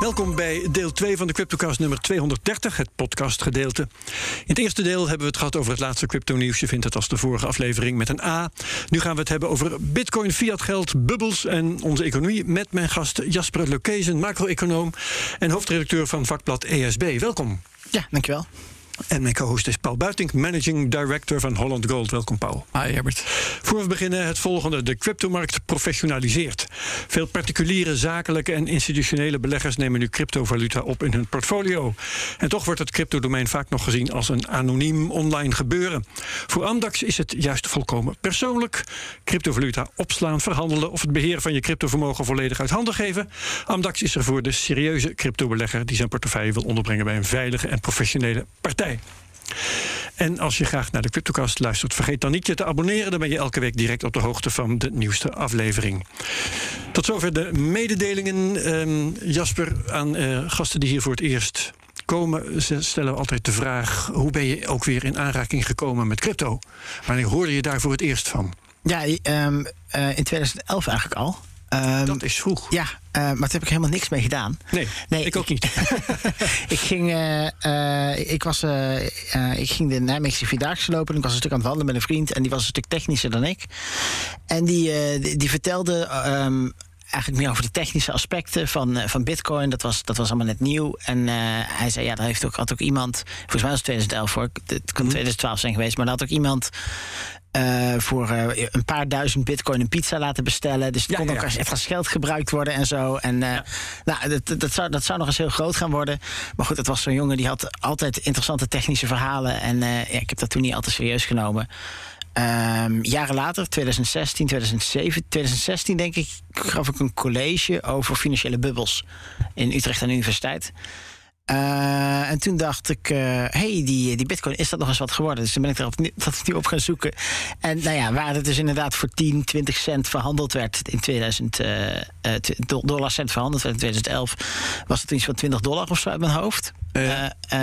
Welkom bij deel 2 van de CryptoCast nummer 230, het podcastgedeelte. In het eerste deel hebben we het gehad over het laatste crypto-nieuws. Je vindt het als de vorige aflevering met een A. Nu gaan we het hebben over bitcoin, fiat geld, bubbels en onze economie... met mijn gast Jasper Leukesen, macro-econoom... en hoofdredacteur van vakblad ESB. Welkom. Ja, dankjewel. En mijn co-host is Paul Buitink, Managing Director van Holland Gold. Welkom, Paul. Hi, Herbert. Voor we beginnen het volgende. De cryptomarkt professionaliseert. Veel particuliere, zakelijke en institutionele beleggers nemen nu cryptovaluta op in hun portfolio. En toch wordt het cryptodomein vaak nog gezien als een anoniem online gebeuren. Voor Amdax is het juist volkomen persoonlijk. Cryptovaluta opslaan, verhandelen of het beheer van je cryptovermogen volledig uit handen geven. Amdax is er voor de serieuze cryptobelegger die zijn portefeuille wil onderbrengen bij een veilige en professionele partij. En als je graag naar de CryptoCast luistert, vergeet dan niet je te abonneren. Dan ben je elke week direct op de hoogte van de nieuwste aflevering. Tot zover de mededelingen. Ehm, Jasper, aan uh, gasten die hier voor het eerst komen, stellen we altijd de vraag: hoe ben je ook weer in aanraking gekomen met crypto? Wanneer hoorde je daar voor het eerst van? Ja, um, uh, in 2011 eigenlijk al. Um, dat is vroeg. Ja, uh, maar daar heb ik helemaal niks mee gedaan. Nee, nee ik ook niet. ik, ging, uh, uh, ik, was, ik ging de Nijmeegse Vierdaagse lopen. Ik was een stuk aan het wandelen met een vriend. En die was een stuk technischer dan ik. En die, die, die, vertelde... Um, eigenlijk meer over de technische aspecten van, van Bitcoin. Dat was, dat was allemaal net nieuw. En hij zei: Ja, daar heeft ook, had ook iemand. Volgens mij was het 2011 voor. Het kan 2012 mhm. zijn geweest. Maar daar had ook iemand uh, voor uh, een paar duizend bitcoin een pizza laten bestellen. Dus het ja, kon ook als echt geld gebruikt worden en zo. En uh, ja. nou, dat, dat, zou, dat zou nog eens heel groot gaan worden. Maar goed, het was zo'n jongen die had altijd interessante technische verhalen. En ja, ik heb dat toen niet altijd serieus genomen. Um, jaren later, 2016, 2007, 2016 denk ik, gaf ik een college over financiële bubbels in Utrecht aan de universiteit. Uh, en toen dacht ik, uh, hey, die, die bitcoin, is dat nog eens wat geworden? Dus toen ben ik erop dat opnieuw op gaan zoeken. En nou ja, waar het dus inderdaad voor 10, 20 cent verhandeld werd in 2000, uh, dollar cent verhandeld werd in 2011, was het iets van 20 dollar of zo uit mijn hoofd.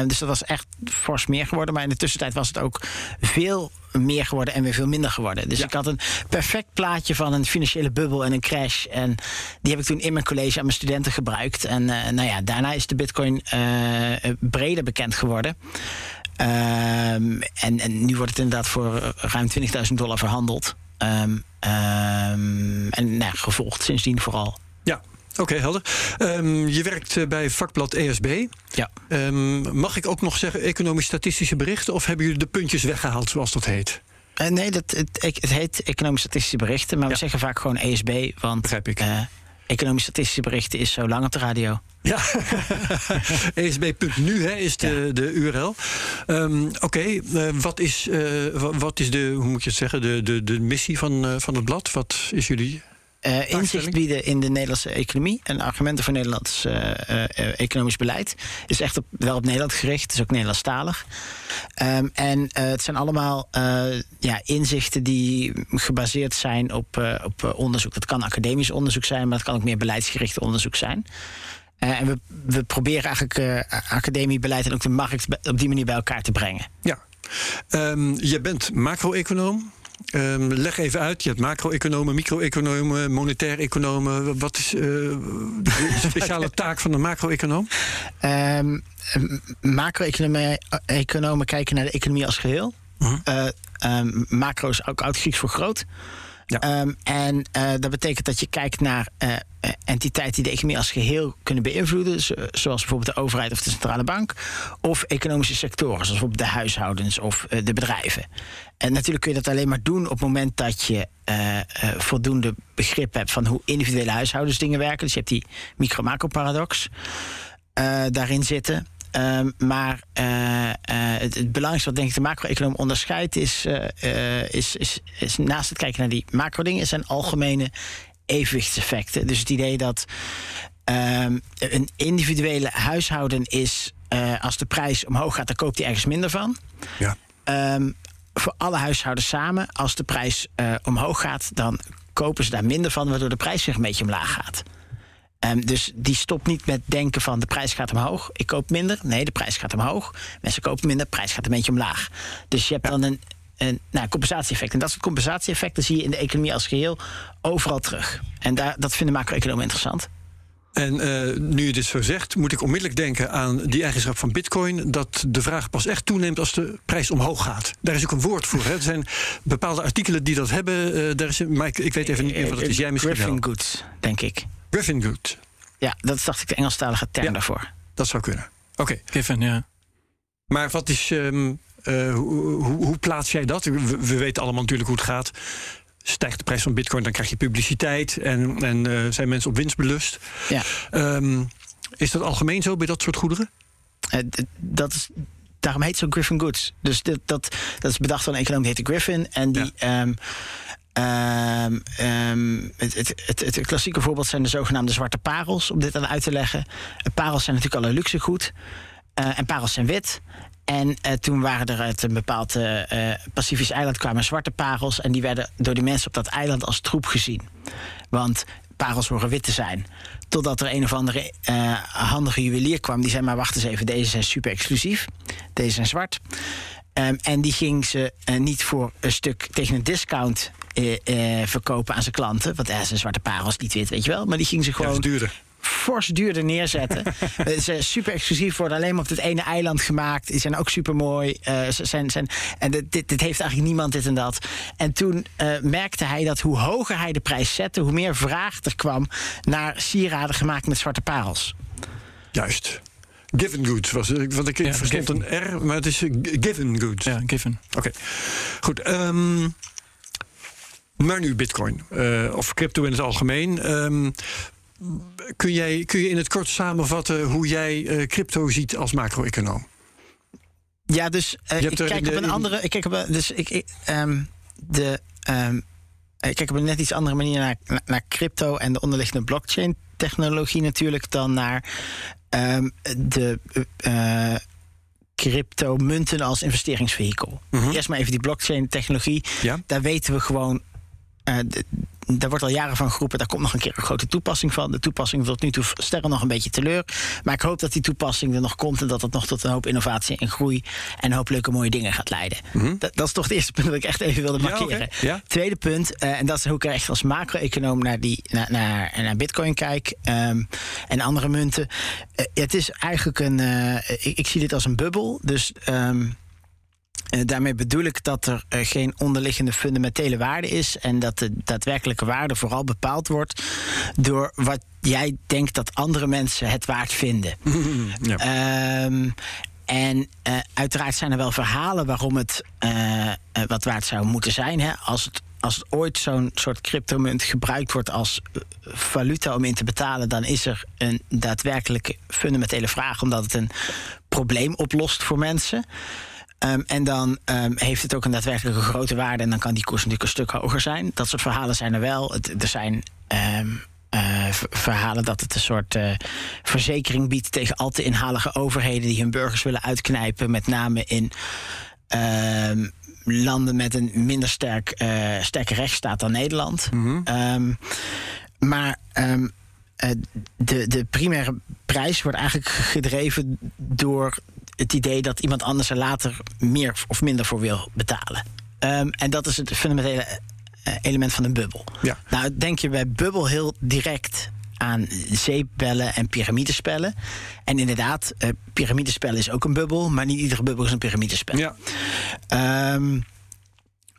dus dat was echt fors meer geworden. Maar in de tussentijd was het ook veel meer geworden en weer veel minder geworden. Dus ik had een perfect plaatje van een financiële bubbel en een crash. En die heb ik toen in mijn college aan mijn studenten gebruikt. En uh, nou ja, daarna is de bitcoin uh, breder bekend geworden. Um, en, en nu wordt het inderdaad voor ruim 20.000 dollar verhandeld. Um, um, en nou, gevolgd sindsdien vooral. Ja, Oké, okay, helder. Um, je werkt bij vakblad ESB. Ja. Um, mag ik ook nog zeggen economisch-statistische berichten... of hebben jullie de puntjes weggehaald, zoals dat heet? Uh, nee, dat, het, het heet economisch-statistische berichten... maar ja. we zeggen vaak gewoon ESB, want... Begrijp ik. Uh, economisch-statistische berichten is zo lang op de radio. Ja, esb.nu hè, is de, ja. de URL. Um, Oké, okay. uh, wat, is, wat is de, hoe moet je het zeggen, de, de, de missie van, van het blad? Wat is jullie uh, inzicht bieden in de Nederlandse economie en argumenten voor Nederlands uh, uh, economisch beleid. Is echt op, wel op Nederland gericht, het is ook Nederlandstalig. Um, en het zijn allemaal ja, inzichten die gebaseerd zijn op, op onderzoek. Dat kan academisch onderzoek zijn, maar het kan ook meer beleidsgericht onderzoek zijn. en we, we proberen eigenlijk academie, beleid en ook de markt op die manier bij elkaar te brengen. Ja. Um, je bent macro-econoom. Um, leg even uit, je hebt macro-economen, micro-economen, monetair-economen. Wat is uh, de speciale taak van de macro-econoom? Um, macro-economen kijken naar de economie als geheel. Uh -huh. uh, um, macro is ook oud-Grieks voor groot. Um, en uh, dat betekent dat je kijkt naar uh, entiteiten die de economie als geheel kunnen beïnvloeden, zoals bijvoorbeeld de overheid of de centrale bank, of economische sectoren, zoals bijvoorbeeld de huishoudens of uh, de bedrijven. En natuurlijk kun je dat alleen maar doen op het moment dat je voldoende begrip hebt van hoe individuele huishoudens dingen werken. Dus je hebt die micro-macro-paradox daarin zitten. Um, maar uh, uh, het, het, belangrijkste wat denk ik de macro-econoom onderscheidt... Is, uh, is, is, is, naast het kijken naar die macro-dingen... zijn algemene evenwichtseffecten. Dus het idee dat Ehm, een individuele huishouden is, eh, als de prijs omhoog gaat, dan koopt hij ergens minder van. Ja. Ehm, voor alle huishoudens samen, als de prijs eh, omhoog gaat, dan kopen ze daar minder van, waardoor de prijs zich een beetje omlaag gaat. Ehm, dus die stopt niet met denken van de prijs gaat omhoog, ik koop minder. Nee, de prijs gaat omhoog. Mensen kopen minder, de prijs gaat een beetje omlaag. Dus je hebt dan een, een nou, compensatie-effect. En dat soort compensatie-effecten zie je in de economie als geheel overal terug. En daar, dat vinden macro-economen interessant. En eh, nu je dit zo zegt, moet ik onmiddellijk denken aan die eigenschap van Bitcoin. Dat de vraag pas echt toeneemt als de prijs omhoog gaat. Daar is ook een woord voor. Hè. Er zijn bepaalde artikelen die dat hebben. Uh, daar is, maar ik, ik, weet even niet meer wat het is. Jij misschien Griffin wel. goods, denk ik. Griffin Good. Ja, dat is dacht ik de Engelstalige term Ja. daarvoor. Dat zou kunnen. Oké. Giffen, ja. Maar wat is. ehm, eh, hoe, hoe, hoe plaats jij dat? We, we weten allemaal natuurlijk hoe het gaat. Stijgt de prijs van Bitcoin, dan krijg je publiciteit en, en eh, zijn mensen op winst belust. Ja. Ehm, is dat algemeen zo bij dat soort goederen? Eh, dat is, daarom heet het zo Griffin Goods. Dus dit, dat, dat is bedacht door een econoom die heette Griffin. En die. ehm, ehm, ehm, het, het, het, klassieke voorbeeld zijn de zogenaamde zwarte parels, om dit aan uit te leggen. Eh, Parels zijn natuurlijk al een luxegoed. eh, en parels zijn wit. En eh, toen waren er uit een bepaald Pacifisch eiland kwamen zwarte parels. En die werden door die mensen op dat eiland als troep gezien. Want parels horen wit te zijn. Totdat er een of andere handige juwelier kwam. Die zei, maar wacht eens even, deze zijn super exclusief. Deze zijn zwart. Ehm, en die ging ze niet voor een stuk tegen een discount eh, eh, verkopen aan zijn klanten. Want ja, zijn zwarte parels, niet wit, weet je wel. Maar die ging ze Ja, gewoon duurder. fors duurder neerzetten. Eh, ze zijn super exclusief, worden alleen maar op dit ene eiland gemaakt. Die zijn ook super mooi. zijn, zijn, en dit, dit, dit heeft eigenlijk niemand dit en dat. En toen eh, merkte hij dat hoe hoger hij de prijs zette, hoe meer vraag er kwam naar sieraden gemaakt met zwarte parels. Juist. Given goods was het. Want ik Ja, verstond een R, maar het is given goods. Ja, giffen. Oké, goed. ehm, maar nu Bitcoin, eh, of crypto in het algemeen. Ehm, kun, jij, kun je in het kort samenvatten hoe jij eh, crypto ziet als macro-econoom? Ja, dus eh, ik kijk de- op een andere. Ik kijk op een, dus ik, ik, ehm, de, ehm, ik kijk op een net iets andere manier naar, naar- naar crypto en de onderliggende blockchain technologie natuurlijk dan naar de crypto munten als investeringsvehikel. Mhm. Eerst maar even die blockchain technologie. Ja. Daar weten we gewoon. Eh, daar wordt al jaren van geroepen, daar komt nog een keer een grote toepassing van. De toepassing tot nu toe sterren nog een beetje teleur. Maar ik hoop dat die toepassing er nog komt en dat het nog tot een hoop innovatie en groei en een hoop leuke mooie dingen gaat leiden. Dat, dat is toch het eerste punt dat ik echt even wilde Mhm. Ja, markeren. Ja. Tweede punt, eh, en dat is hoe ik er echt als macro-econoom naar, die, naar, naar, naar Bitcoin kijk ehm, en andere munten. Eh, het is eigenlijk een, ik, ik zie dit als een bubbel. Dus. ehm, eh, daarmee bedoel ik dat er eh, geen onderliggende fundamentele waarde is. En dat de daadwerkelijke waarde vooral bepaald wordt door wat jij denkt dat andere mensen het waard vinden. Ja. Ehm, en eh, uiteraard zijn er wel verhalen waarom het wat waard zou moeten zijn. Hè? Als, het, als het ooit zo'n soort cryptomunt gebruikt wordt als valuta om in te betalen, dan is er een daadwerkelijke fundamentele vraag, omdat het een probleem oplost voor mensen. Ehm, en dan ehm, heeft het ook een daadwerkelijke grote waarde. En dan kan die koers natuurlijk een stuk hoger zijn. Dat soort verhalen zijn er wel. Het, er zijn ehm, eh, verhalen dat het een soort eh, verzekering biedt tegen al te inhalige overheden die hun burgers willen uitknijpen. Met name in landen met een minder sterk, eh, sterke rechtsstaat dan Nederland. Ehm, maar de, de primaire prijs wordt eigenlijk gedreven door het idee dat iemand anders er later meer of minder voor wil betalen. Ehm, en dat is het fundamentele eh, element van een bubbel. Ja. Nou, denk je bij bubbel heel direct aan zeepbellen en piramidespellen. En inderdaad, eh, piramidespellen is ook een bubbel, maar niet iedere bubbel is een piramidespel. ja. Ehm,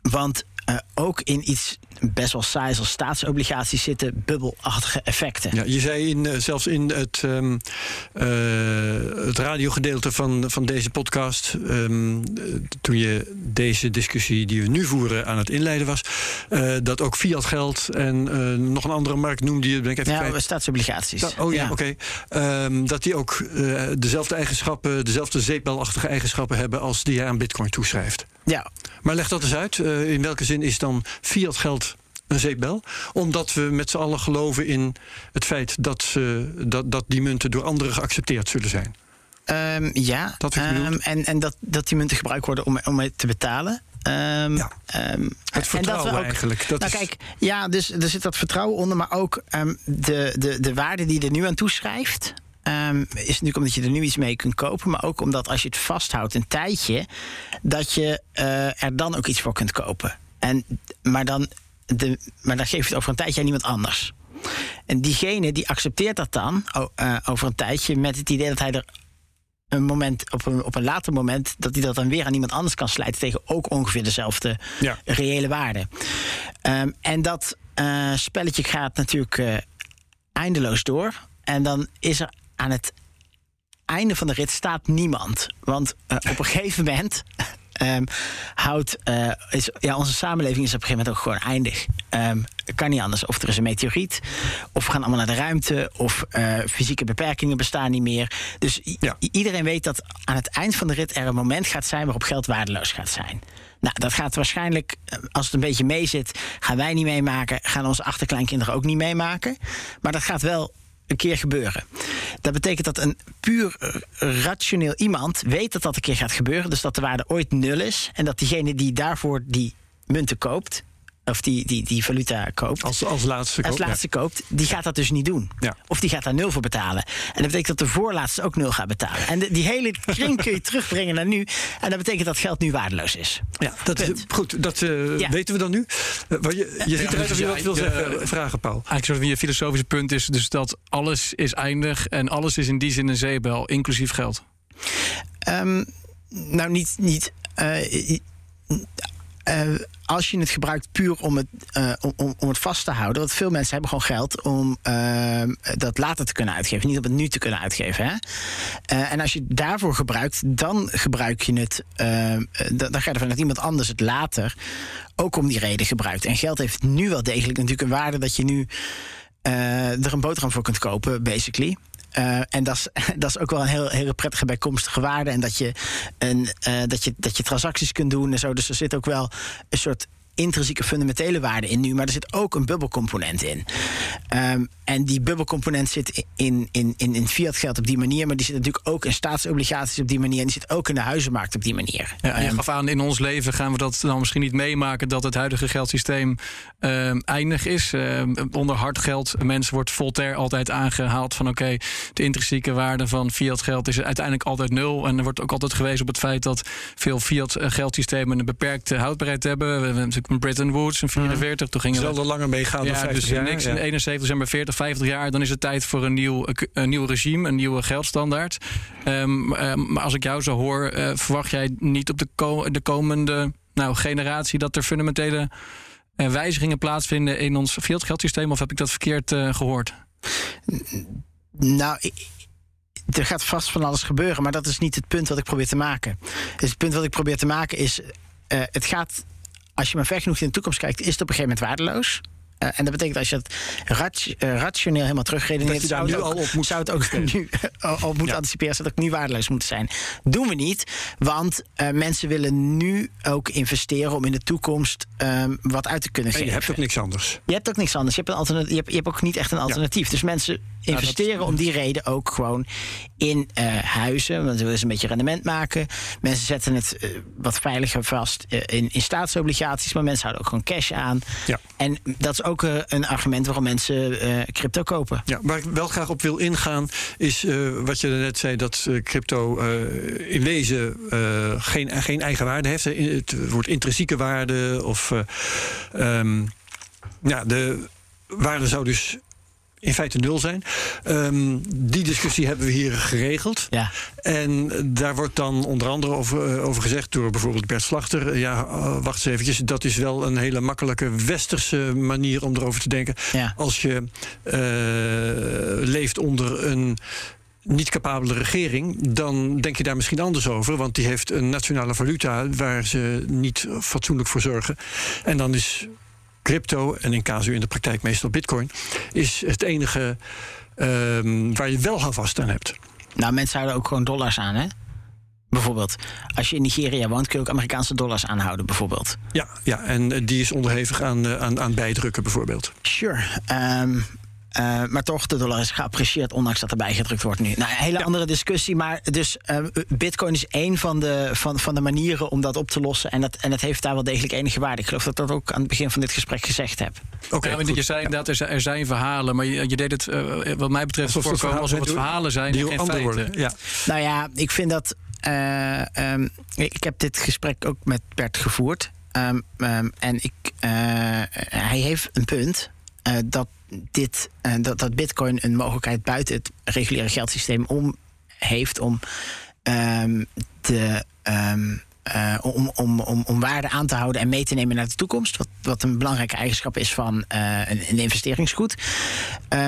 want eh, ook in iets best wel saais als staatsobligaties zitten bubbelachtige effecten. Ja, je zei in, eh, zelfs in het, ehm eh, het radiogedeelte van, van deze podcast, ehm, eh, toen je deze discussie die we nu voeren aan het inleiden was, dat ook fiat geld en nog een andere markt noemde je, ben ik even Ja, kwijt. staatsobligaties. Oh ja, oké. Ehm, dat die ook dezelfde eigenschappen, dezelfde zeepbelachtige eigenschappen hebben als die je aan Bitcoin toeschrijft. Ja, Maar leg dat eens uit. Eh, in welke zin is dan fiat geld een zeepbel? Omdat we met z'n allen geloven in het feit dat, ze, dat, dat die munten door anderen geaccepteerd zullen zijn. Ehm, ja, Dat. Ehm, en, en dat, dat die munten gebruikt worden om, om mee te betalen. Ehm, Ja. Het en dat vertrouwen we ook- eigenlijk. Dat nou is, kijk, ja, dus er zit dat vertrouwen onder, maar ook de, de, de waarde die er nu aan toeschrijft. Ehm, is natuurlijk omdat je er nu iets mee kunt kopen, maar ook omdat als je het vasthoudt een tijdje, dat je eh, er dan ook iets voor kunt kopen. En, maar, dan de, maar dan geef je het over een tijdje aan iemand anders. En diegene die accepteert dat dan eh, over een tijdje met het idee dat hij er een moment, op een, op een later moment, dat hij dat dan weer aan iemand anders kan slijten tegen ook ongeveer dezelfde Ja. reële waarde. Ehm, en dat eh, spelletje gaat natuurlijk eindeloos door. En dan is er aan het einde van de rit staat niemand. Want eh, op een gegeven moment ehm, houdt. eh, is, ja, onze samenleving is op een gegeven moment ook gewoon eindig. Ehm, kan niet anders. Of er is een meteoriet, of we gaan allemaal naar de ruimte, of eh, fysieke beperkingen bestaan niet meer. Dus Ja. iedereen weet dat aan het eind van de rit er een moment gaat zijn waarop geld waardeloos gaat zijn. Nou, dat gaat waarschijnlijk, als het een beetje meezit, gaan wij niet meemaken, gaan onze achterkleinkinderen ook niet meemaken. Maar dat gaat wel een keer gebeuren. Dat betekent dat een puur rationeel iemand weet dat dat een keer gaat gebeuren. Dus dat de waarde ooit nul is. En dat diegene die daarvoor die munten koopt, of die, die, die valuta koopt, als, als laatste. als koop, ja. laatste koopt, die gaat dat dus niet doen. Ja. Of die gaat daar nul voor betalen. En dat betekent dat de voorlaatste ook nul gaat betalen. En de- die hele kring kun je terugbrengen naar nu. En dat betekent dat geld nu waardeloos is. Ja, dat is, goed, dat eh, Ja. weten we dan nu. Eh, wat je je ziet eruit of je ja, wat wil zeggen. eh, vragen, Paul. Eigenlijk van je filosofische punt is dus dat alles is eindig en alles is in die zin een zeebel, inclusief geld. Ehm, nou, niet. niet eh, eh, als je het gebruikt puur om het, eh, om, om, het vast te houden. Want veel mensen hebben gewoon geld om ehm, dat later te kunnen uitgeven. Niet om het nu te kunnen uitgeven. Hè? Eh, en als je het daarvoor gebruikt, dan gebruik je het. eh, dan dan ga je ervan dat iemand anders het later ook om die reden gebruikt. En geld heeft nu wel degelijk natuurlijk een waarde dat je nu eh, er een boterham voor kunt kopen, basically. Eh, en dat is, dat is ook wel een heel, hele prettige bijkomstige waarde. En dat je, een, eh, dat, je, dat je transacties kunt doen en zo. Dus er zit ook wel een soort intrinsieke fundamentele waarde in nu. Maar er zit ook een bubbelcomponent in. Ehm, en die bubbelcomponent zit in, in, in, in fiat geld op die manier. Maar die zit natuurlijk ook in staatsobligaties op die manier. En die zit ook in de huizenmarkt op die manier. Ja, en je gaf aan, in ons leven gaan we dat dan misschien niet meemaken dat het huidige geldsysteem ehm, eindig is. Ehm, onder hard geld, mensen wordt Voltaire altijd aangehaald van oké, de intrinsieke waarde van fiat geld is uiteindelijk altijd nul. En er wordt ook altijd gewezen op het feit dat veel fiat eh, geldsystemen een beperkte houdbaarheid hebben. We hebben natuurlijk Bretton Woods in 44, toen gingen we zal er langer meegaan dan ja, 50 dus jaar. niks in ja. 71 zijn maar 40, 50 jaar. Dan is het tijd voor een nieuw, een nieuw regime, een nieuwe geldstandaard. Ehm, ehm, maar als ik jou zo hoor, eh, verwacht jij niet op de, ko- de komende nou, generatie dat er fundamentele eh, wijzigingen plaatsvinden in ons geldsysteem? Of heb ik dat verkeerd eh, gehoord? Nou, er gaat vast van alles gebeuren, maar dat is niet het punt wat ik probeer te maken. Dus het punt wat ik probeer te maken is: eh, het gaat, als je maar ver genoeg in de toekomst kijkt, is het op een gegeven moment waardeloos. Eh, en dat betekent als je het rat- eh, rationeel helemaal terugredeneert, Dat je daar zou, het nu ook, al op moet zou het ook nu al op moeten Ja. anticiperen, zou het ook nu waardeloos moeten zijn. Doen we niet, want eh, mensen willen nu ook investeren om in de toekomst ehm, wat uit te kunnen En geven. je hebt ook niks anders. Je hebt ook niks anders. Je hebt, een alternatief, je hebt, je hebt ook niet echt een alternatief. Dus mensen investeren om die reden ook gewoon in huizen. Want ze willen een beetje rendement maken. Mensen zetten het wat veiliger vast in, in staatsobligaties. Maar mensen houden ook gewoon cash aan. Ja. En dat is ook eh, een argument waarom mensen eh, crypto kopen. Ja, waar ik wel graag op wil ingaan, is eh, wat je net zei: dat crypto in wezen geen, geen eigen waarde heeft. Het wordt intrinsieke waarde of. eh, ehm, ja, de waarde zou dus in feite nul zijn. Ehm, die discussie hebben we hier geregeld. Ja. En daar wordt dan onder andere over, eh, over gezegd door bijvoorbeeld Bert Slachter. eh, Ja, eh, wacht eens eventjes. Dat is wel een hele makkelijke westerse manier om erover te denken. Ja. Als je leeft onder een niet capabele regering, dan denk je daar misschien anders over. Want die heeft een nationale valuta waar ze niet fatsoenlijk voor zorgen. En dan is crypto, en in casu in de praktijk meestal bitcoin, is het enige ehm, waar je wel houvast aan hebt. Nou, mensen houden ook gewoon dollars aan, hè? Bijvoorbeeld, als je in Nigeria woont, kun je ook Amerikaanse dollars aanhouden, bijvoorbeeld. Ja, ja en eh, die is onderhevig aan, eh, aan, aan bijdrukken bijvoorbeeld. Sure. Ehm, eh, maar toch, de dollar is geapprecieerd, ondanks dat er bijgedrukt wordt nu. Nou, een hele andere discussie. Maar dus uh, Bitcoin is één van de, van, van de manieren om dat op te lossen. En dat, en dat heeft daar wel degelijk enige waarde. Ik geloof dat ik dat ook aan het begin van dit gesprek gezegd heb. Oké, okay, ja, je zei inderdaad, er zijn, er zijn verhalen. Maar je, je deed het, uh, wat mij betreft, alsof het verhalen, alsof het verhalen zijn. Die geen feiten. Ja. Nou ja, ik vind dat. Um, ik heb dit gesprek ook met Bert gevoerd. Um, um, en ik, hij heeft een punt. dat dit, uh, dat, dat Bitcoin een mogelijkheid buiten het reguliere geldsysteem om heeft om de. Um, uh, om, om, om, om waarde aan te houden en mee te nemen naar de toekomst. Wat, wat een belangrijke eigenschap is van uh, een, investeringsgoed.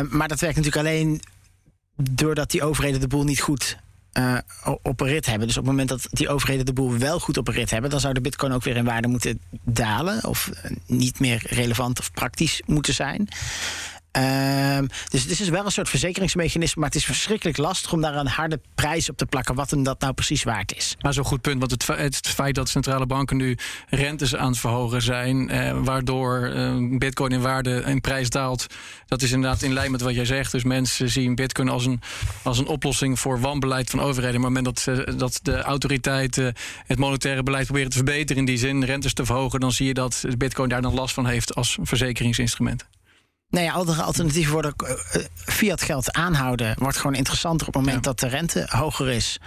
maar dat werkt natuurlijk alleen doordat die overheden de boel niet goed op een rit hebben. Dus op het moment dat die overheden de boel wel goed op een rit hebben, dan zou de bitcoin ook weer in waarde moeten dalen. Of niet meer relevant of praktisch moeten zijn. Um, dus het is wel een soort verzekeringsmechanisme, maar het is verschrikkelijk lastig om daar een harde prijs op te plakken, wat hem dat nou precies waard is. Maar zo'n goed punt, want het, het, feit dat centrale banken nu rentes aan het verhogen zijn, eh, waardoor eh, bitcoin in waarde en prijs daalt, dat is inderdaad in lijn met wat jij zegt. Dus mensen zien bitcoin als een, als een oplossing voor wanbeleid van overheden. Maar op het moment dat, dat de autoriteiten het monetaire beleid proberen te verbeteren, in die zin rentes te verhogen, dan zie je dat bitcoin daar dan last van heeft als verzekeringsinstrument. Nee, nou andere alternatieven worden uh, fiat geld aanhouden wordt gewoon interessanter op het moment dat de rente hoger is.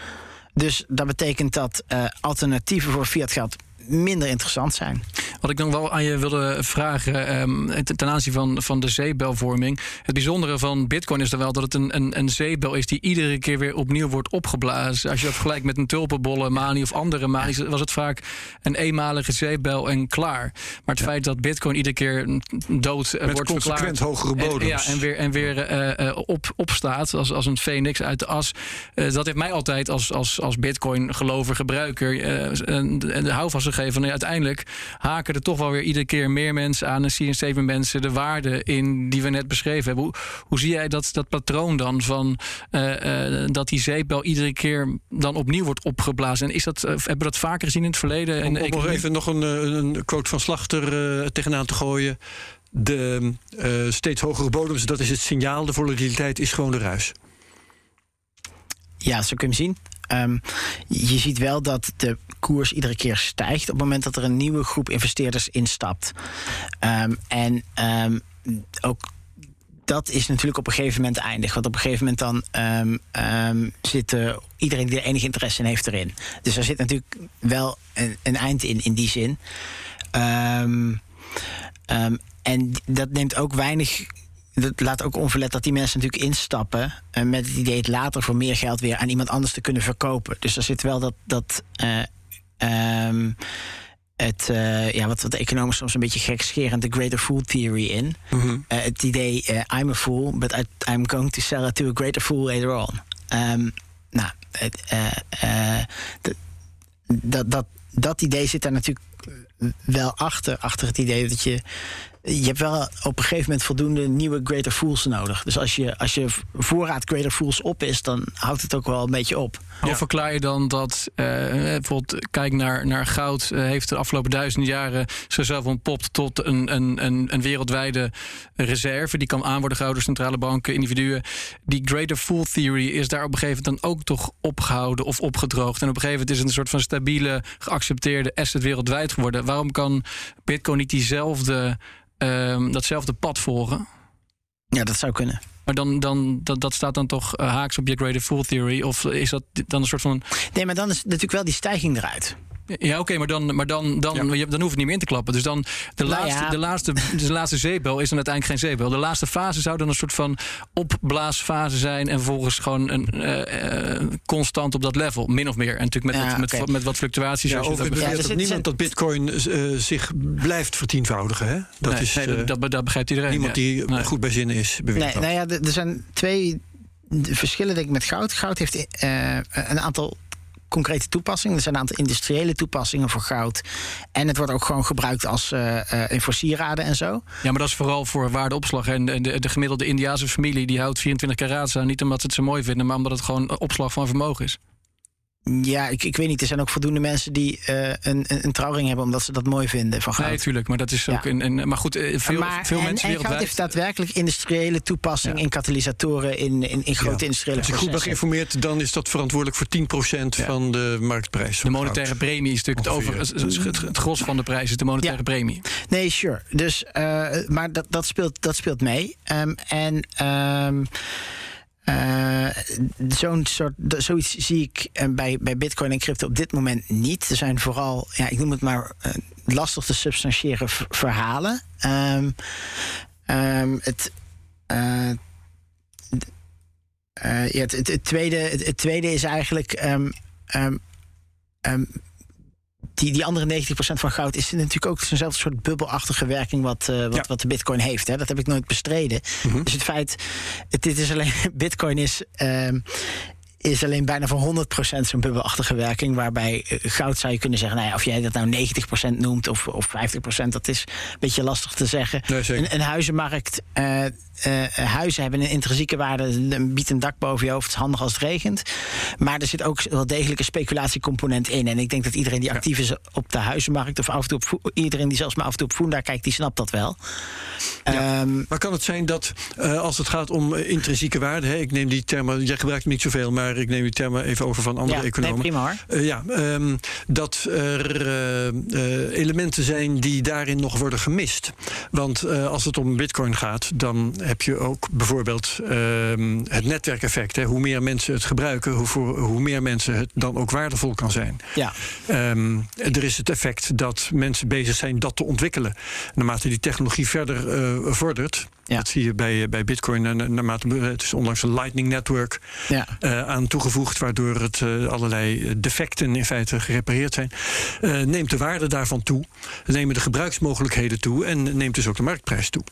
Dus dat betekent dat uh, alternatieven voor fiat geld minder interessant zijn. Wat ik dan wel aan je wilde vragen, um, ten aanzien van, van de zeebelvorming. Het bijzondere van Bitcoin is er wel dat het een, een, een zeebel is die iedere keer weer opnieuw wordt opgeblazen. Als je dat vergelijkt met een tulpenbolle manie of andere manie, was het vaak een eenmalige zeebel en klaar. Maar het feit dat Bitcoin iedere keer dood met wordt consequent hogere bodems. En, ja, en weer, en weer uh, uh, op, opstaat als, als een phoenix uit de as. Uh, dat heeft mij altijd als, als, als Bitcoin-gelover gebruiker. en hou vast geven. Van, uiteindelijk haken er toch wel weer iedere keer meer mensen aan en zien steeds meer mensen de waarde in die we net beschreven hebben. Hoe, hoe zie jij dat, dat patroon dan van uh, uh, dat die zeepbel iedere keer dan opnieuw wordt opgeblazen? En is dat, uh, hebben we dat vaker gezien in het verleden? Om, om nog even nog een, een quote van Slachter tegenaan te gooien. De steeds hogere bodems, dat is het signaal. De volatiliteit is gewoon de ruis. Ja, zo kun je zien. Um, je ziet wel dat de koers iedere keer stijgt op het moment dat er een nieuwe groep investeerders instapt. Um, en um, ook dat is natuurlijk op een gegeven moment eindig. Want op een gegeven moment dan um, zit iedereen die er enig interesse in heeft erin. Dus er zit natuurlijk wel een, een eind in, in die zin. en dat neemt ook weinig dat laat ook onverlet dat die mensen natuurlijk instappen uh, met het idee het later voor meer geld weer aan iemand anders te kunnen verkopen. Dus er zit wel dat. dat uh, um, het, uh, ja, wat, wat de economen soms een beetje gekscherend de greater fool theory in. Mm -hmm. het idee, I'm a fool, but I, I'm going to sell it to a greater fool later on. Um, nou, dat, dat, dat idee zit daar natuurlijk wel achter. Achter het idee dat je je hebt wel op een gegeven moment voldoende nieuwe Greater Fools nodig. Dus als je, als je voorraad Greater Fools op is, dan houdt het ook wel een beetje op. Hoe verklaar je dan dat, uh, bijvoorbeeld, kijk naar, naar goud, uh, heeft de afgelopen duizend jaren zichzelf ontpopt tot een, een, een, een wereldwijde reserve. Die kan aan worden gehouden door centrale banken, individuen. Die Greater Fool Theory is daar op een gegeven moment dan ook toch opgehouden of opgedroogd. En op een gegeven moment is het een soort van stabiele, geaccepteerde asset wereldwijd geworden. Waarom kan Bitcoin niet diezelfde um, datzelfde pad volgen. Ja, dat zou kunnen. Maar dan, dan, dat, dat staat dan toch uh, haaks op je greater fool theory? Of is dat dan een soort van. Nee, maar dan is natuurlijk wel die stijging eruit. Ja, oké, maar, dan, maar dan, dan, ja. dan hoef je niet meer in te klappen. Dus dan de, nou laatste, ja. de, laatste, de laatste zeebel is dan uiteindelijk geen zeebel. De laatste fase zou dan een soort van opblaasfase zijn. En volgens gewoon een, uh, uh, constant op dat level, min of meer. En natuurlijk met, ja, wat, okay. met, met, wat fluctuaties. Ja, over dat, ja, dat niemand dat Bitcoin zich blijft vertienvoudigen. Hè? Dat, nee, is, nee, dat, dat, begrijpt iedereen. Niemand die nee. goed bij zin is. Nee, nou ja, er zijn twee verschillen denk ik met goud. Goud heeft een aantal concrete toepassingen. Er zijn een aantal industriële toepassingen voor goud. En het wordt ook gewoon gebruikt als uh, uh, in voor sieraden en zo. Ja, maar dat is vooral voor waardeopslag. En de, de, de gemiddelde Indiaanse familie die houdt 24 karaats aan. Niet omdat ze het zo mooi vinden, maar omdat het gewoon opslag van vermogen is. Ja, ik, ik weet niet. Er zijn ook voldoende mensen die uh, een, een, een, trouwring hebben omdat ze dat mooi vinden van goud. Nee, tuurlijk. Maar dat is ook een. een maar goed, eh, veel, maar, veel en, mensen en goud heeft daadwerkelijk industriële toepassing ja. in katalysatoren in, in, in grote ja. industriële Als ik goed ben geïnformeerd, dan is dat verantwoordelijk voor 10% ja. van de marktprijs. De monetaire premie is natuurlijk het, over, het, het, gros van de prijs is de monetaire premie. Nee, sure. Dus, uh, maar dat, dat, speelt, dat speelt mee. Um, en. Um, uh, Zo'n soort, zoiets zie ik bij, bij Bitcoin en crypto op dit moment niet. Er zijn vooral, ja, ik noem het maar, uh, lastig te substantiëren verhalen. Um, um, het, uh, ja, het, tweede, het, tweede is eigenlijk. Um, die, die andere 90% van goud is natuurlijk ook zo'nzelfde soort bubbelachtige werking wat, uh, wat, ja. wat de bitcoin heeft. Hè. Dat heb ik nooit bestreden. Mm -hmm. Dus het feit, het, dit is alleen, bitcoin is, uh, is alleen bijna voor 100% zo'n bubbelachtige werking. Waarbij uh, goud zou je kunnen zeggen, nou ja, of jij dat nou 90% noemt of, of 50%, dat is een beetje lastig te zeggen. Nee, een, een, huizenmarkt, uh, uh, huizen hebben een intrinsieke waarde, biedt een dak boven je hoofd, is handig als het regent. Maar er zit ook wel degelijk een speculatiecomponent in. En ik denk dat iedereen die actief is op de huizenmarkt, of af en toe op iedereen die zelfs maar af en toe op Funda kijkt, die snapt dat wel. Ja. Um, maar kan het zijn dat als het gaat om intrinsieke waarde, hè, ik neem die termen, jij gebruikt niet zoveel, maar ik neem die termen even over van andere ja, economen. Nee, prima hoor. Uh, ja, um, dat er elementen zijn die daarin nog worden gemist. Want als het om bitcoin gaat, dan heb je ook bijvoorbeeld ehm, het netwerkeffect. Hè. Hoe meer mensen het gebruiken, hoe, voor, hoe meer mensen het dan ook waardevol kan zijn. Ja. Um, er is het effect dat mensen bezig zijn dat te ontwikkelen. Naarmate die technologie verder vordert, ja. Dat zie je bij, bij Bitcoin. Naarmate, het is onlangs een Lightning Network ja. uh, aan toegevoegd, waardoor het uh, allerlei defecten in feite gerepareerd zijn. Neemt de waarde daarvan toe, nemen de gebruiksmogelijkheden toe en neemt dus ook de marktprijs toe.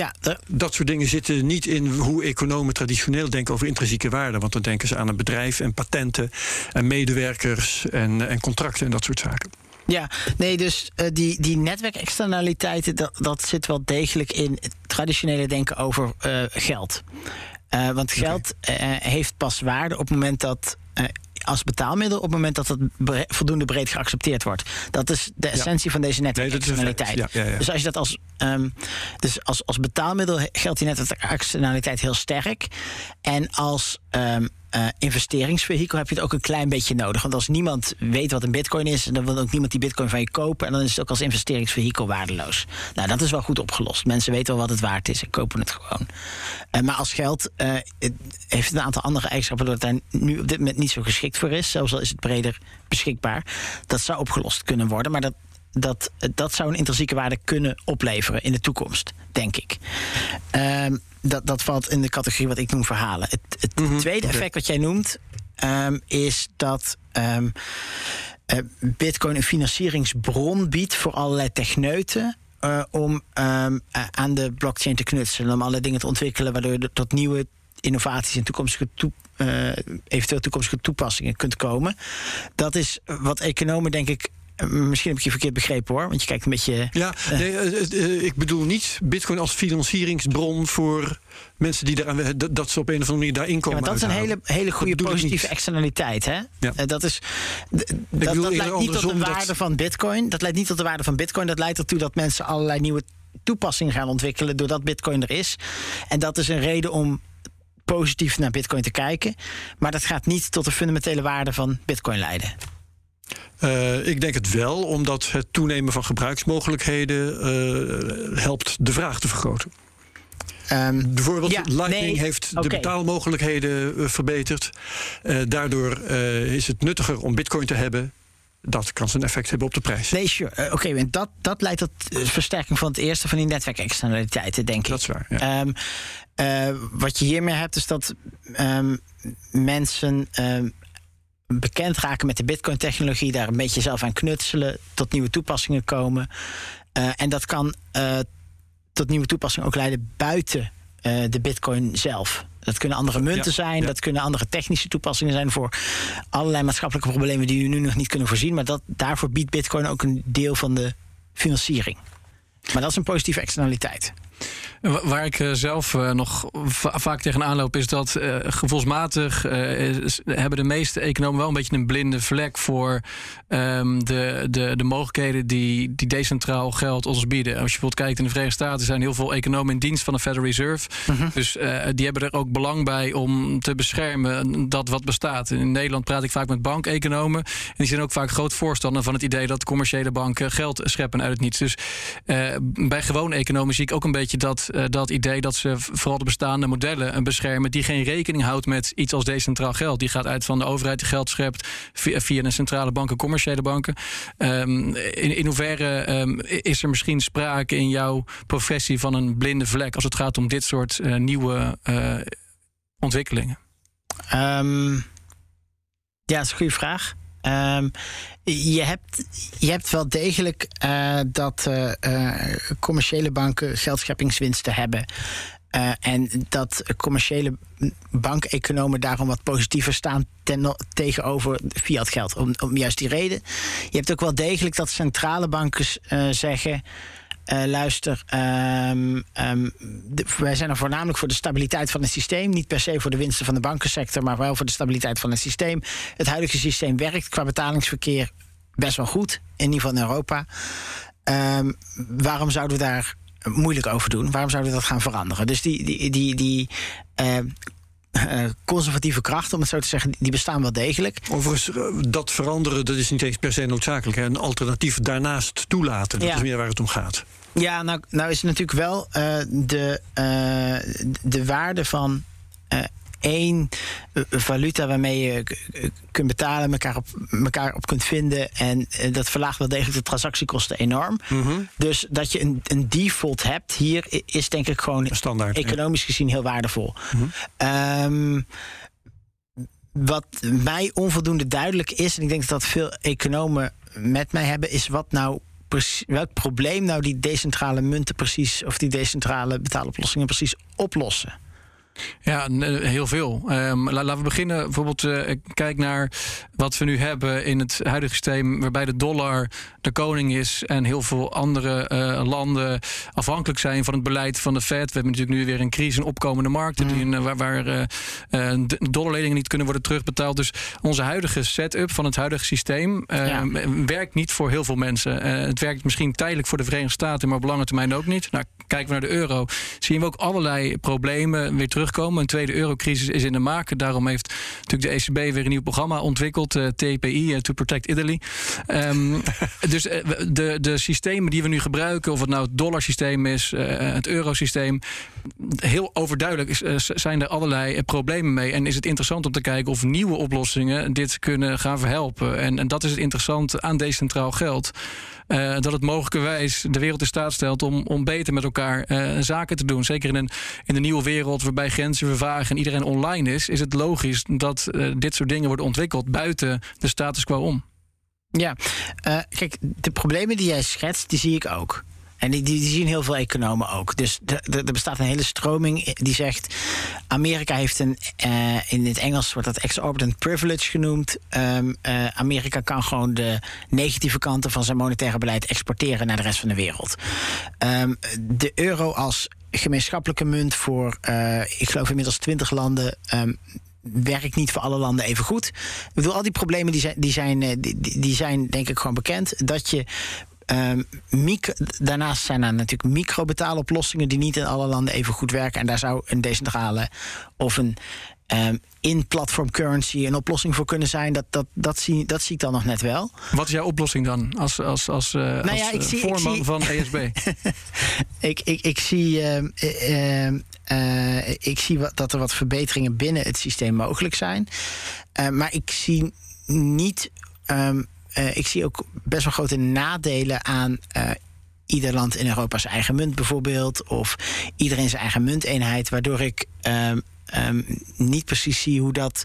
Ja, de... Dat soort dingen zitten niet in hoe economen traditioneel denken over intrinsieke waarde. Want dan denken ze aan een bedrijf en patenten en medewerkers en, en contracten en dat soort zaken. Ja, nee, dus uh, die, die netwerkexternaliteiten, dat, dat zit wel degelijk in het traditionele denken over uh, geld. Uh, want geld okay. heeft pas waarde op het moment dat als betaalmiddel op het moment dat het bre voldoende breed geaccepteerd wordt. Dat is de essentie ja. van deze netwerkexternaliteit. Nee, ja, ja, dus als je dat als, um, dus als, als betaalmiddel geldt die netwerkexternaliteit heel sterk. En als um, uh, investeringsvehikel heb je het ook een klein beetje nodig. Want als niemand weet wat een bitcoin is, dan wil ook niemand die bitcoin van je kopen. En dan is het ook als investeringsvehikel waardeloos. Nou, dat is wel goed opgelost. Mensen weten wel wat het waard is en kopen het gewoon. Uh, maar als geld uh, het heeft een aantal andere eigenschappen dat daar nu op dit moment niet zo geschikt voor is. Zelfs al is het breder beschikbaar. Dat zou opgelost kunnen worden. Maar dat, dat, dat zou een intrinsieke waarde kunnen opleveren in de toekomst, denk ik. Um, dat, dat valt in de categorie wat ik noem verhalen. Het, het mm -hmm. tweede effect wat jij noemt, um, is dat um, uh, Bitcoin een financieringsbron biedt voor allerlei techneuten. Uh, om um, uh, aan de blockchain te knutselen, om alle dingen te ontwikkelen, waardoor je tot nieuwe innovaties en toekomstige toe, eventueel toekomstige toepassingen kunt komen. Dat is wat economen, denk ik, Misschien heb ik je verkeerd begrepen hoor, want je kijkt een beetje. Ja, nee, uh, uh, ik bedoel niet Bitcoin als financieringsbron voor mensen die daaraan dat, dat ze op een of andere manier daarin komen. Ja, maar dat is een hele, hele goede positieve externaliteit. Hè? Ja. Dat is, dat, dat leidt niet tot de waarde dat... van Bitcoin. Dat leidt niet tot de waarde van Bitcoin. Dat leidt ertoe dat mensen allerlei nieuwe toepassingen gaan ontwikkelen doordat Bitcoin er is. En dat is een reden om positief naar Bitcoin te kijken. Maar dat gaat niet tot de fundamentele waarde van Bitcoin leiden. Uh, ik denk het wel, omdat het toenemen van gebruiksmogelijkheden uh, helpt de vraag te vergroten. Um, Bijvoorbeeld, ja, Lightning nee, heeft de betaalmogelijkheden uh, verbeterd. daardoor is het nuttiger om Bitcoin te hebben. Dat kan zijn effect hebben op de prijs. Nee, sure. Oké, okay, dat, dat leidt tot versterking van het eerste van die netwerkexternaliteiten, denk ik. Dat is waar. Ja. Um, wat je hiermee hebt, is dat um, mensen bekend raken met de Bitcoin-technologie, daar een beetje zelf aan knutselen, tot nieuwe toepassingen komen. Uh, en dat kan uh, tot nieuwe toepassingen ook leiden buiten uh, de Bitcoin zelf. Dat kunnen andere munten ja, zijn, ja. dat kunnen andere technische toepassingen zijn voor allerlei maatschappelijke problemen die we nu nog niet kunnen voorzien. Maar dat, daarvoor biedt Bitcoin ook een deel van de financiering. Maar dat is een positieve externaliteit. Waar ik eh, zelf eh, nog vaak tegenaan loop, is dat uh, gevoelsmatig hebben de meeste economen wel een beetje een blinde vlek voor um, de, de, de mogelijkheden die, die decentraal geld ons bieden. Als je bijvoorbeeld kijkt in de Verenigde Staten, zijn heel veel economen in dienst van de Federal Reserve. Mhm. Dus die hebben er ook belang bij om te beschermen dat wat bestaat. In Nederland praat ik vaak met bankeconomen. En die zijn ook vaak groot voorstander van het idee dat commerciële banken geld scheppen uit het niets. Dus bij gewone economen zie ik ook een beetje dat uh, dat idee dat ze vooral de bestaande modellen beschermen, die geen rekening houdt met iets als decentraal geld. Die gaat uit van de overheid die geld schept via, via een centrale banken, commerciële banken. Um, in, in hoeverre um, is er misschien sprake in jouw professie van een blinde vlek als het gaat om dit soort uh, nieuwe uh, ontwikkelingen? Um, ja, dat is een goede vraag. Um, je, hebt, je hebt wel degelijk uh, dat uh, uh, commerciële banken geldscheppingswinsten hebben. en dat commerciële bankeconomen daarom wat positiever staan tegenover fiat geld. Om, om juist die reden. Je hebt ook wel degelijk dat centrale banken zeggen. Uh, luister, um, um, de, wij zijn er voornamelijk voor de stabiliteit van het systeem. Niet per se voor de winsten van de bankensector, maar wel voor de stabiliteit van het systeem. Het huidige systeem werkt qua betalingsverkeer best wel goed, in ieder geval in Europa. Um, waarom zouden we daar moeilijk over doen? Waarom zouden we dat gaan veranderen? Dus die, die, die, die uh, uh, conservatieve krachten, om het zo te zeggen, die bestaan wel degelijk. Overigens, dat veranderen, dat is niet eens per se noodzakelijk. Hè? Een alternatief daarnaast toelaten, dat ja. is meer waar het om gaat. Ja, nou, nou is natuurlijk wel uh, de, uh, de waarde van één valuta waarmee je kunt betalen, elkaar op, elkaar op kunt vinden. En dat verlaagt wel degelijk de transactiekosten enorm. Mm -hmm. Dus dat je een, een, default hebt hier is denk ik gewoon Standaard, economisch ja. gezien heel waardevol. Mm -hmm. um, wat mij onvoldoende duidelijk is, en ik denk dat dat veel economen met mij hebben, is wat nou welk probleem nou die decentrale munten precies, of die decentrale betaaloplossingen precies oplossen. Ja, heel veel. Um, laten we beginnen. Bijvoorbeeld, uh, kijk naar wat we nu hebben in het huidige systeem, waarbij de dollar de koning is en heel veel andere uh, landen afhankelijk zijn van het beleid van de Fed. We hebben natuurlijk nu weer een crisis in opkomende markten, mm. die, waar, waar uh, de dollarleningen niet kunnen worden terugbetaald. Dus onze huidige setup van het huidige systeem ja. werkt niet voor heel veel mensen. het werkt misschien tijdelijk voor de Verenigde Staten, maar op lange termijn ook niet. Nou, kijken we naar de euro, zien we ook allerlei problemen weer terugkomen. Een tweede eurocrisis is in de maak. Daarom heeft natuurlijk de ECB weer een nieuw programma ontwikkeld, uh, TPI, uh, To Protect Italy. Um, dus uh, de, de systemen die we nu gebruiken, of het nou het dollarsysteem is, het eurosysteem, heel overduidelijk is, zijn er allerlei problemen mee. En is het interessant om te kijken of nieuwe oplossingen dit kunnen gaan verhelpen. En, en dat is het interessante aan decentraal geld. Uh, dat het mogelijkerwijs de wereld in staat stelt om, om beter met elkaar uh, zaken te doen. Zeker in een, in een nieuwe wereld waarbij grenzen vervagen en iedereen online is, is het logisch dat uh, dit soort dingen worden ontwikkeld buiten de status quo om. Ja, kijk, de problemen die jij schetst, die zie ik ook. En die, die, zien heel veel economen ook. Dus er bestaat een hele stroming die zegt... Amerika heeft een, uh, in het Engels wordt dat exorbitant privilege genoemd. Um, uh, Amerika kan gewoon de negatieve kanten van zijn monetaire beleid exporteren naar de rest van de wereld. Um, de euro als gemeenschappelijke munt voor, uh, ik geloof inmiddels 20 landen... Um, werkt niet voor alle landen even goed. Ik bedoel, al die problemen die zijn, die zijn, die, die zijn denk ik gewoon bekend. Dat je Um, micro, daarnaast zijn er natuurlijk microbetaaloplossingen die niet in alle landen even goed werken. En daar zou een decentrale of een um, in platform currency een oplossing voor kunnen zijn. Dat, dat, dat, zie, dat zie ik dan nog net wel. Wat is jouw oplossing dan als, als, als, uh, nou ja, als zie, voorman zie, van ESB? ik, ik, ik zie. Uh, uh, ik zie wat, dat er wat verbeteringen binnen het systeem mogelijk zijn. maar ik zie niet. Um, uh, ik zie ook best wel grote nadelen aan uh, ieder land in Europa zijn eigen munt bijvoorbeeld. Of iedereen zijn eigen munteenheid. Waardoor ik um, um, niet precies zie hoe, dat,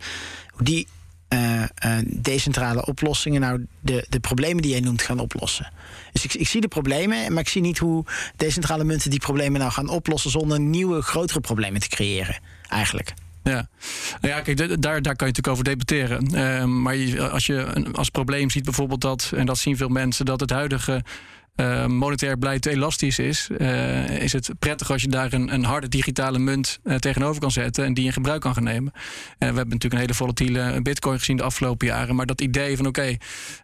hoe die uh, decentrale oplossingen nou de, de problemen die jij noemt gaan oplossen. Dus ik, ik zie de problemen, maar ik zie niet hoe decentrale munten die problemen nou gaan oplossen zonder nieuwe, grotere problemen te creëren, eigenlijk. Ja, nou ja, kijk, daar, daar kan je natuurlijk over debatteren. Uh, maar als je als probleem ziet bijvoorbeeld dat, en dat zien veel mensen, dat het huidige uh, monetair beleid te elastisch is, uh, is het prettig als je daar een, een harde digitale munt uh, tegenover kan zetten en die in gebruik kan gaan nemen. we hebben natuurlijk een hele volatiele bitcoin gezien de afgelopen jaren, maar dat idee van oké,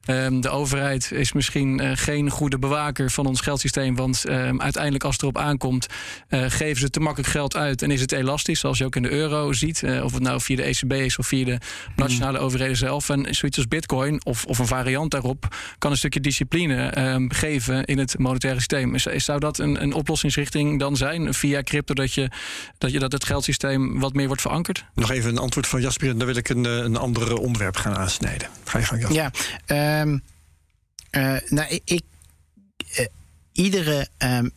okay, um, de overheid is misschien geen goede bewaker van ons geldsysteem, want um, uiteindelijk als het erop aankomt, geven ze te makkelijk geld uit en is het elastisch, zoals je ook in de euro ziet, of het nou via de ECB is of via de nationale mm. overheden zelf. En zoiets als bitcoin of, of een variant daarop kan een stukje discipline um, geven in het monetaire systeem. Is, zou dat een, een oplossingsrichting dan zijn via crypto dat, je, dat, je, dat het geldsysteem wat meer wordt verankerd? Nog even een antwoord van Jasper en dan wil ik een, eh, een ander onderwerp gaan aansnijden. Ga je gang, Jasper. Ja, um, uh, nou, ik, uh, iedere um,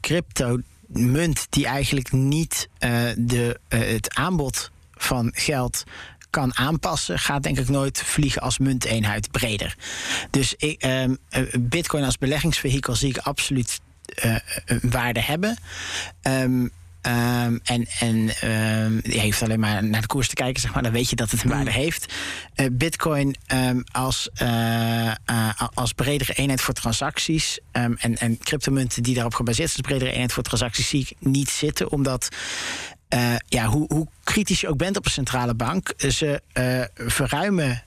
crypto munt die eigenlijk niet de, het aanbod van geld kan aanpassen, gaat denk ik nooit vliegen als munteenheid breder. Dus ik, um, Bitcoin als beleggingsvehikel zie ik absoluut uh, waarde hebben. Um, Um, en en um, je heeft alleen maar naar de koers te kijken, zeg maar, dan weet je dat het een waarde mm. heeft. Uh, Bitcoin um, als, uh, uh, als bredere eenheid voor transacties en, en cryptomunten die daarop gebaseerd zijn, als bredere eenheid voor transacties, zie ik niet zitten, omdat uh, ja, hoe, hoe, kritisch je ook bent op een centrale bank, ze uh, verruimen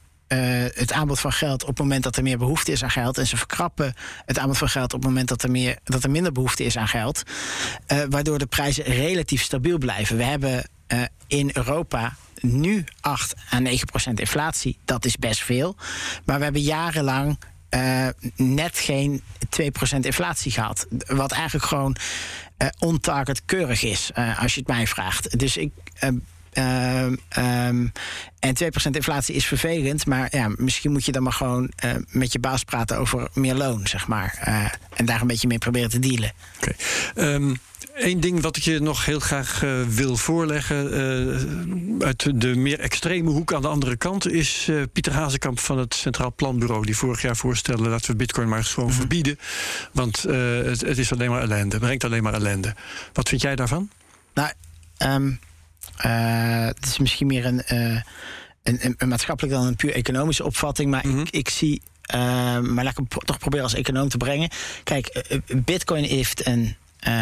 het aanbod van geld op het moment dat er meer behoefte is aan geld. En ze verkrappen het aanbod van geld op het moment dat er, meer, dat er minder behoefte is aan geld. waardoor de prijzen relatief stabiel blijven. We hebben in Europa nu 8 à 9 procent inflatie. Dat is best veel. Maar we hebben jarenlang uh, net geen 2% inflatie gehad. Wat eigenlijk gewoon uh, on-target keurig is, uh, als je het mij vraagt. Dus ik. Um, um, en 2% inflatie is vervelend, maar ja, misschien moet je dan maar gewoon uh, met je baas praten over meer loon, zeg maar. en daar een beetje mee proberen te dealen. Oké. Okay. Um, Eén ding wat ik je nog heel graag uh, wil voorleggen. Uit de meer extreme hoek aan de andere kant. is Pieter Hazekamp van het Centraal Planbureau. die vorig jaar voorstelde. laten we Bitcoin maar gewoon mm -hmm. verbieden. Want het, het, is alleen maar ellende. Het brengt alleen maar ellende. Wat vind jij daarvan? Nou, het is misschien meer een, een, een, een, maatschappelijk dan een puur economische opvatting. Maar mm -hmm. ik, ik zie. maar laat ik hem toch proberen als econoom te brengen. Kijk, Bitcoin heeft een uh,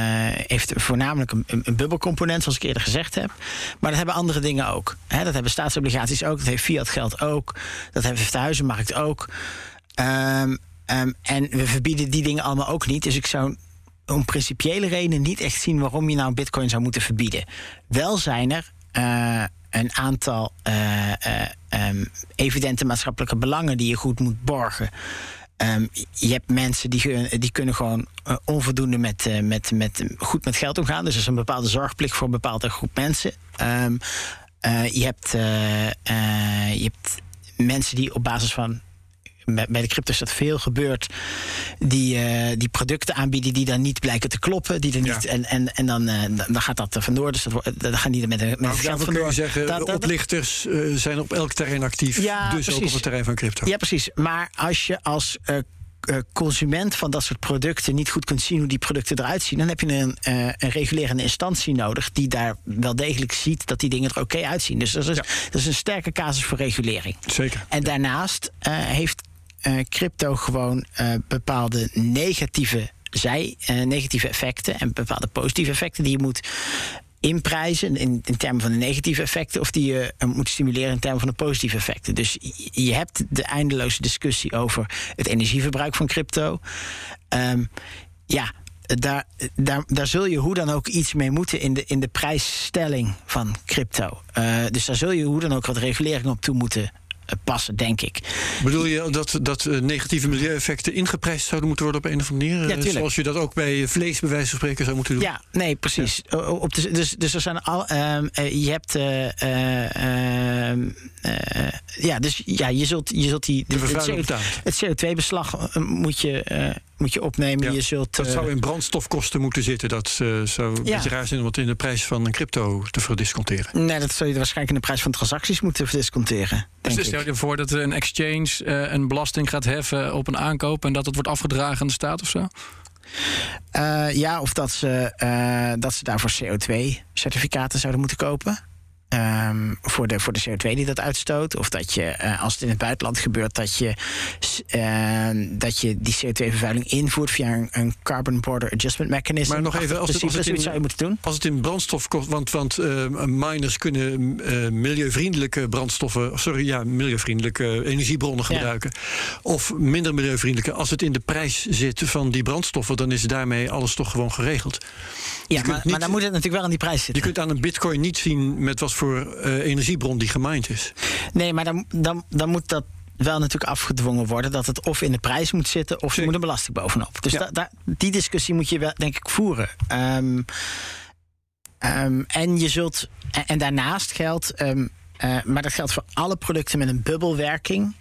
heeft voornamelijk een, een, bubbelcomponent, zoals ik eerder gezegd heb. Maar dat hebben andere dingen ook. Dat hebben staatsobligaties ook, dat heeft fiat geld ook, dat heeft de huizenmarkt ook. Um, um, en we verbieden die dingen allemaal ook niet. Dus ik zou om principiële redenen niet echt zien waarom je nou bitcoin zou moeten verbieden. Wel zijn er uh, een aantal uh, um, evidente maatschappelijke belangen die je goed moet borgen. Um, je hebt mensen die, die kunnen gewoon onvoldoende met, met, met, goed met geld omgaan. Dus er is een bepaalde zorgplicht voor een bepaalde groep mensen. Uh, je, hebt, je hebt mensen die op basis van bij de crypto is dat veel gebeurt. Die, uh, die producten aanbieden die dan niet blijken te kloppen. Die er niet, ja. en, en, en dan, uh, dan gaat dat er vandoor. Dus dat, dan gaan die er met, met maar geld vandoor. kun je zeggen, dat, oplichters uh, zijn op elk terrein actief. Ja, dus precies. ook op het terrein van crypto. Ja, precies. Maar als je als consument van dat soort producten niet goed kunt zien hoe die producten eruit zien, dan heb je een, uh, een regulerende instantie nodig die daar wel degelijk ziet dat die dingen er oké okay uitzien. Dus dat is, ja. dat is een sterke casus voor regulering. Zeker. En daarnaast uh, heeft crypto gewoon uh, bepaalde negatieve zij, uh, negatieve effecten en bepaalde positieve effecten die je moet inprijzen in, in termen van de negatieve effecten of die je moet stimuleren in termen van de positieve effecten. Dus je hebt de eindeloze discussie over het energieverbruik van crypto. Um, ja, daar, daar, daar zul je hoe dan ook iets mee moeten in de, in de prijsstelling van crypto. Dus daar zul je hoe dan ook wat regulering op toe moeten passen, denk ik. Bedoel je dat, dat uh, negatieve milieueffecten ingeprijsd zouden moeten worden op een of andere manier? Ja, Zoals je dat ook bij vlees bij wijze van spreken zou moeten doen? Ja, nee, precies. Ja. Op de, dus, dus er zijn al. Uh, je hebt. Uh, ja, dus ja, je zult, je zult die. De, het, het CO2-beslag moet je moet je opnemen. Ja, je zult, dat zou in brandstofkosten moeten zitten. Dat uh, zou ja. beetje raar zijn om het in de prijs van een crypto te verdisconteren. Nee, dat zou je waarschijnlijk in de prijs van transacties moeten verdisconteren. Dus stel je voor dat een exchange uh, een belasting gaat heffen op een aankoop en dat het wordt afgedragen aan de staat of zo? Ja, of dat ze, dat ze daarvoor CO2-certificaten zouden moeten kopen. Ehm, voor, de, voor de CO2 die dat uitstoot. Of dat je, eh, als het in het buitenland gebeurt, dat je, s- eh, dat je die CO2-vervuiling invoert via een, een Carbon Border Adjustment Mechanism. Maar nog even, als het- als het in- zou je moeten doen. Als het in brandstof kost, want, want eh, miners kunnen eh, milieuvriendelijke brandstoffen, of sorry, ja, milieuvriendelijke energiebronnen Ja. gebruiken. Of minder milieuvriendelijke. Als het in de prijs zit van die brandstoffen, dan is daarmee alles toch gewoon geregeld. Ja, maar, niet- maar dan moet het natuurlijk wel aan die prijs Je zitten. kunt aan een bitcoin niet zien met wat voor eh, energiebron die gemined is. Nee, maar dan, dan, dan moet dat wel natuurlijk afgedwongen worden dat het of in de prijs moet zitten of er Zeker. moet een belasting bovenop. Dus Ja. da- da- die discussie moet je wel, denk ik, voeren. Ehm, ehm, en je zult. En, en daarnaast geldt, ehm, eh, maar dat geldt voor alle producten met een bubbelwerking.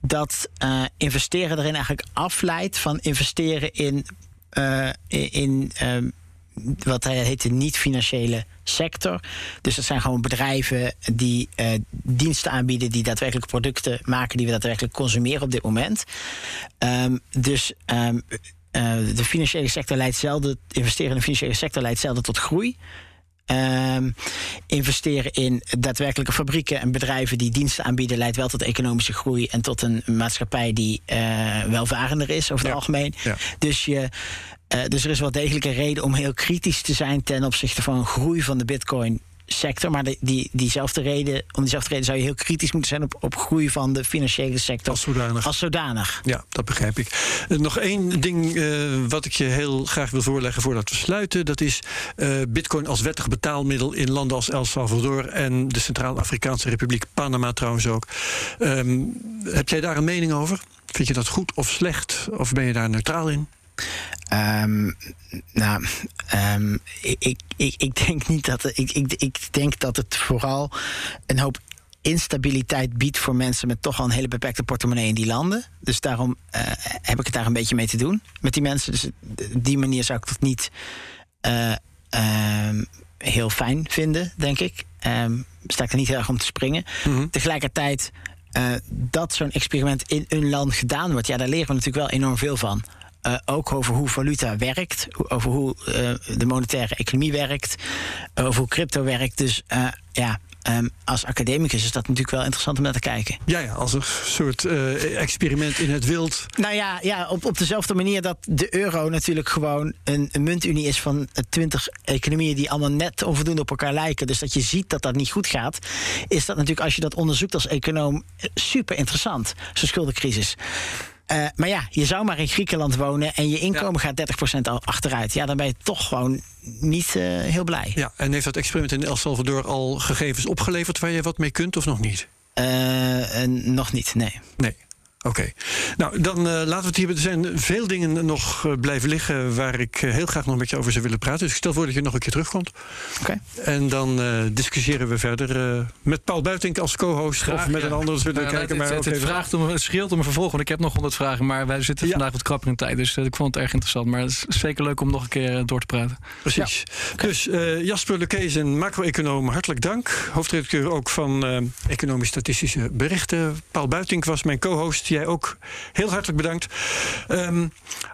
dat eh, investeren erin eigenlijk afleidt van investeren in, in, in, wat hij heet de niet-financiële sector. Dus dat zijn gewoon bedrijven die eh, diensten aanbieden, die daadwerkelijk producten maken die we daadwerkelijk consumeren op dit moment. Ehm, dus ehm, eh, de financiële sector leidt zelden, investeren in de financiële sector leidt zelden tot groei. Ehm, investeren in daadwerkelijke fabrieken en bedrijven die diensten aanbieden, leidt wel tot economische groei en tot een maatschappij die eh, welvarender is over het Ja. algemeen. Ja. Dus, je, dus er is wel degelijk een reden om heel kritisch te zijn ten opzichte van groei van de bitcoin. Sector, maar die, die, diezelfde reden, om diezelfde reden zou je heel kritisch moeten zijn op, op groei van de financiële sector Als zodanig. als zodanig. Ja, dat begrijp ik. Eh, nog één ding eh, wat ik je heel graag wil voorleggen voordat we sluiten. Dat is eh, bitcoin als wettig betaalmiddel in landen als El Salvador en de Centraal-Afrikaanse Republiek, Panama trouwens ook. Ehm, heb jij daar een mening over? Vind je dat goed of slecht? Of ben je daar neutraal in? Ehm, nou, ehm, ik, ik, ik, denk niet dat. het- Ik, ik, ik denk dat het vooral een hoop instabiliteit biedt voor mensen met toch al een hele beperkte portemonnee in die landen. Dus daarom eh, heb ik het daar een beetje mee te doen met die mensen. Dus op die manier zou ik dat niet eh, ehm, heel fijn vinden, denk ik. Ehm sta ik er niet heel erg om te springen. Tegelijkertijd. eh, dat zo'n experiment in een land gedaan wordt, ja, daar leren we natuurlijk wel enorm veel van. Eh, ook over hoe valuta werkt, over hoe eh, de monetaire economie werkt, over hoe crypto werkt. Dus eh, ja, ehm, als academicus is dat natuurlijk wel interessant om naar te kijken. Ja, ja als een soort experiment in het wild. Nou ja, ja op, op dezelfde manier dat de euro natuurlijk gewoon een, een muntunie is van twintig economieën die allemaal net onvoldoende op elkaar lijken. Dus dat je ziet dat dat niet goed gaat, is dat natuurlijk als je dat onderzoekt als econoom super interessant. Zo'n schuldencrisis. Eh, maar ja, je zou maar in Griekenland wonen en je inkomen gaat 30% al achteruit. Ja, dan ben je toch gewoon niet eh, heel blij. Ja, en heeft dat experiment in El Salvador al gegevens opgeleverd waar je wat mee kunt of nog niet? Eh, nog niet, nee. Nee. Oké. Nou, dan eh, laten we het hier. Er zijn veel dingen nog eh, blijven liggen waar ik eh, heel graag nog met je over zou willen praten. Dus ik stel voor dat je nog een keer terugkomt. Oké. En dan eh, discussiëren we verder eh, met Paul Buitink als co-host. Of met ja. een ander. Dus we Nou, kijken het, maar het, vraagt om, het scheelt om een vervolg, want ik heb nog honderd vragen. Maar wij zitten Ja. vandaag wat krapper in tijd. Dus ik vond het erg interessant. Maar het is zeker leuk om nog een keer door te praten. Precies. Dus eh, Jasper Lekezen, macro-econoom, hartelijk dank. Hoofdredacteur ook van eh, Economisch-Statistische Berichten. Paul Buitink was mijn co-host. Jij ook heel hartelijk bedankt. Ehm,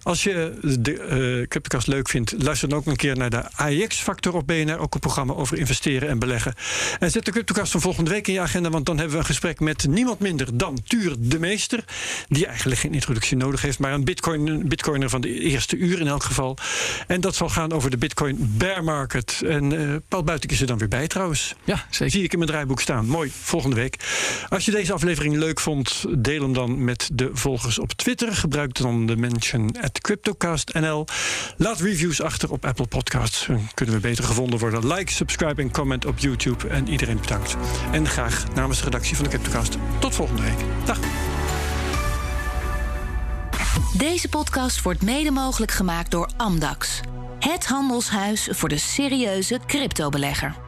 als je de eh Cryptocast leuk vindt, luister dan ook een keer naar de AEX-factor op BNR. Ook een programma over investeren en beleggen. En zet de Cryptocast van volgende week in je agenda, want dan hebben we een gesprek met niemand minder dan Tuur de Meester. Die eigenlijk geen introductie nodig heeft, maar een bitcoin, bitcoiner van de eerste uur in elk geval. En dat zal gaan over de bitcoin bear market. En eh, Paul Buitink is er dan weer bij trouwens. Ja, zeker. Zie ik in mijn draaiboek staan. Mooi, volgende week. Als je deze aflevering leuk vond, deel hem dan met de volgers op Twitter. Gebruik dan de mention at CryptoCastNL. Laat reviews achter op Apple Podcasts. Dan kunnen we beter gevonden worden. Like, subscribe en comment op YouTube. En iedereen bedankt. En graag namens de redactie van de CryptoCast. Tot volgende week. Dag. Deze podcast wordt mede mogelijk gemaakt door Amdax. Het handelshuis voor de serieuze cryptobelegger.